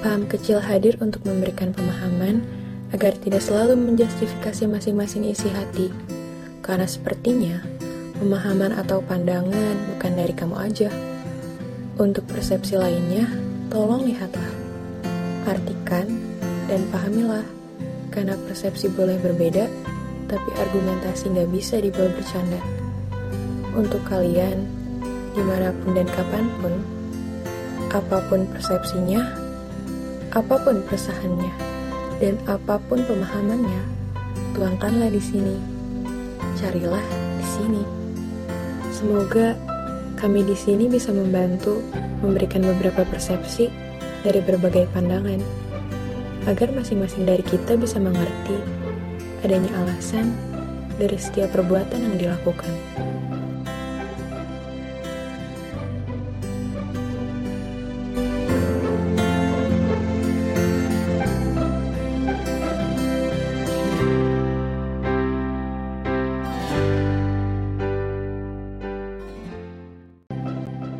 Paham kecil hadir untuk memberikan pemahaman agar tidak selalu menjustifikasi masing-masing isi hati. Karena sepertinya pemahaman atau pandangan bukan dari kamu aja. Untuk persepsi lainnya, tolong lihatlah, artikan, dan pahamilah. Karena persepsi boleh berbeda, tapi argumentasi nggak bisa dibawa bercanda. Untuk kalian, di mana pun dan kapan pun, apa pun persepsinya, apa pun pesahannya, dan apa pun pemahamannya, tuangkanlah di sini. Carilah di sini. Semoga kami di sini bisa membantu memberikan beberapa persepsi dari berbagai pandangan, agar masing-masing dari kita bisa mengerti adanya alasan dari setiap perbuatan yang dilakukan.